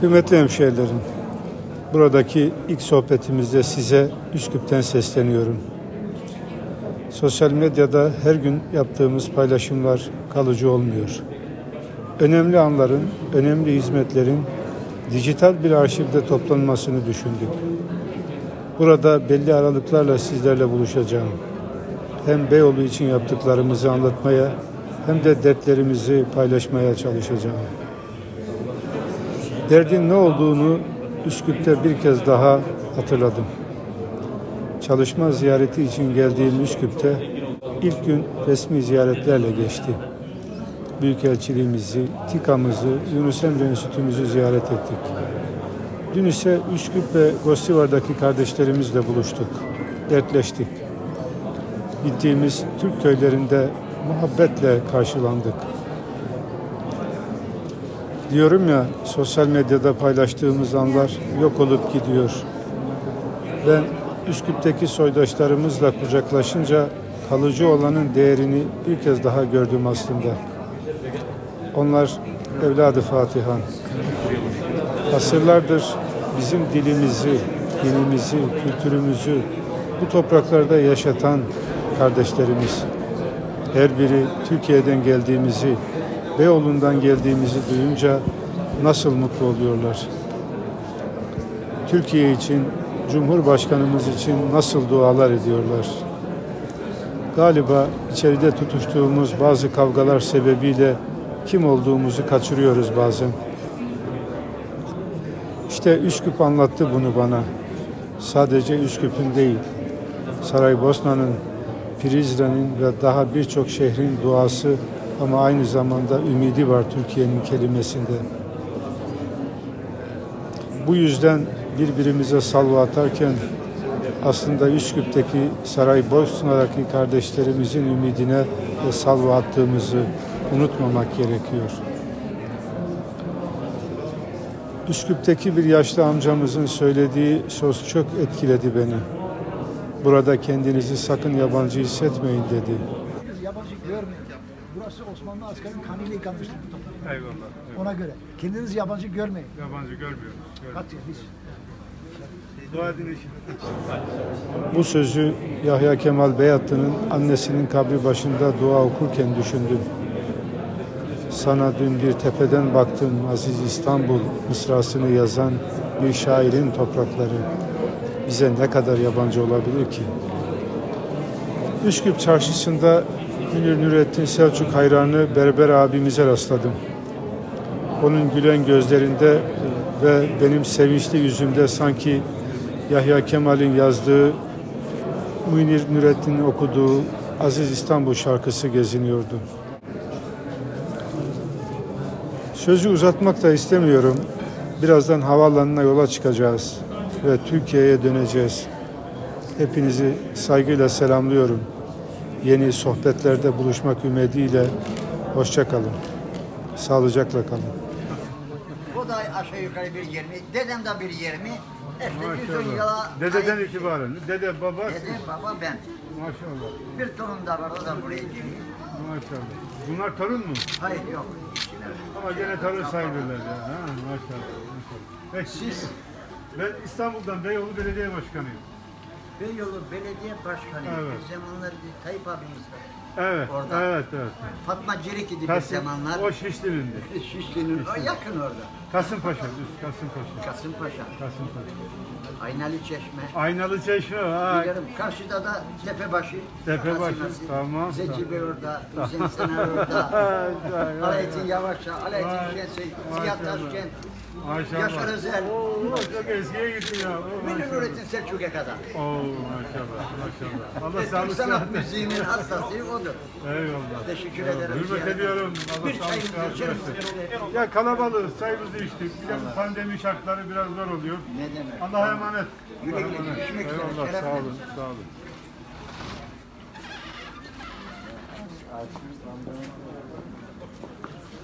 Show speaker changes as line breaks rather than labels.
Kıymetli hemşehrilerim, buradaki ilk sohbetimizde size Üsküp'ten sesleniyorum. Sosyal medyada her gün yaptığımız paylaşımlar kalıcı olmuyor. Önemli anların, önemli hizmetlerin dijital bir arşivde toplanmasını düşündük. Burada belli aralıklarla sizlerle buluşacağım. Hem Beyoğlu için yaptıklarımızı anlatmaya hem de dertlerimizi paylaşmaya çalışacağım. Derdin ne olduğunu Üsküp'te bir kez daha hatırladım. Çalışma ziyareti için geldiğim Üsküp'te ilk gün resmi ziyaretlerle geçti. Büyükelçiliğimizi, TİKA'mızı, Yunus Emre Enstitümüzü ziyaret ettik. Dün ise Üsküp ve Gostivar'daki kardeşlerimizle buluştuk, dertleştik. Gittiğimiz Türk köylerinde muhabbetle karşılandık. Diyorum ya sosyal medyada paylaştığımız anlar yok olup gidiyor. Ben Üsküp'teki soydaşlarımızla kucaklaşınca kalıcı olanın değerini bir kez daha gördüm aslında. Onlar evladı Fatihan. Asırlardır bizim dilimizi, dinimizi, kültürümüzü bu topraklarda yaşatan kardeşlerimiz. Her biri Türkiye'den geldiğimizi, Beyoğlu'ndan geldiğimizi duyunca nasıl mutlu oluyorlar. Türkiye için, Cumhurbaşkanımız için nasıl dualar ediyorlar. Galiba içeride tutuştuğumuz bazı kavgalar sebebiyle kim olduğumuzu kaçırıyoruz bazen. İşte Üsküp anlattı bunu bana. Sadece Üsküp'ün değil, Saraybosna'nın, Prizren'in ve daha birçok şehrin duası ama aynı zamanda ümidi var Türkiye'nin kelimesinde. Bu yüzden birbirimize salva atarken aslında Üsküp'teki Saraybosna'daki kardeşlerimizin ümidine ve salva attığımızı unutmamak gerekiyor. Üsküp'teki bir yaşlı amcamızın söylediği söz çok etkiledi beni. Burada kendinizi sakın yabancı hissetmeyin dedi.
Yabancı görmeyin. Burası Osmanlı askerinin kanıyla yıkanmıştır bu toprak.
Eyvallah. eyvallah.
Ona göre. Kendinizi yabancı görmeyin.
Yabancı görmüyoruz. Dua edin için.
Bu sözü Yahya Kemal Beyatlı'nın annesinin kabri başında dua okurken düşündüm. Sana dün bir tepeden baktım Aziz İstanbul mısrasını yazan bir şairin toprakları bize ne kadar yabancı olabilir ki? Üsküp çarşısında Münir Nurettin Selçuk hayranı Berber abimize rastladım. Onun gülen gözlerinde ve benim sevinçli yüzümde sanki Yahya Kemal'in yazdığı Münir Nurettin'in okuduğu Aziz İstanbul şarkısı geziniyordu. Sözü uzatmak da istemiyorum. Birazdan havaalanına yola çıkacağız ve Türkiye'ye döneceğiz. Hepinizi saygıyla selamlıyorum. Yeni sohbetlerde buluşmak ümidiyle hoşça kalın. Sağlıcakla kalın.
Bu da aşağı yukarı bir 20. Dedem de bir 20. İşte 110 yıla
Maşallah. Dededen itibaren. Dede, baba.
Dedem, baba ben.
Maşallah.
Bir torun da var o da buraya geliyor.
Maşallah. Bunlar torun mu?
Hayır yok.
Ama gene torun sayılırlar ya. Ha, maşallah. maşallah. Peki.
Siz
Ben İstanbul'dan Beyoğlu Belediye Başkanıyım.
Beyoğlu Belediye Başkanı.
Evet.
Bir zamanlar bir Tayyip abimiz var.
Evet.
Orada.
Evet, evet.
Fatma Cirik idi bir
Kasım,
zamanlar.
o Şişli'nindi.
Şişli'nin o yakın orada.
Kasımpaşa, üst Kasımpaşa.
Kasımpaşa.
Kasımpaşa.
Aynalı Çeşme.
Aynalı Çeşme, ha.
Bilirim. Karşıda da Tepebaşı.
Tepebaşı,
Kasıması.
tamam.
Zeki Bey orada. Hüseyin Sener orada. Alaaddin Yavaşça, Alaaddin
Vay,
Şensoy,
maşallah.
Ziya Taşkent,
Maşallah.
Yaşar Özel.
Oo, çok eskiye gittin ya. Oo,
Münir
maşallah.
Nurettin Selçuk'a kadar.
Oo, maşallah, maşallah. Allah
Türk
sağlık
sanat
sıhhat
müziğinin hastası odur.
Eyvallah.
Teşekkür ederim.
Hürmet ediyorum. Allah
Bir
sağlık
çayımızı
sıhhat
içer
versin.
misiniz?
Ya kalabalığız, çayımızı içtik. Bir de bu pandemi şartları biraz zor oluyor.
Ne demek?
Allah'a emanet.
Güle
Allah'a
güle,
emanet.
görüşmek üzere,
Eyvallah,
şeref
sağ olun, sağ olun.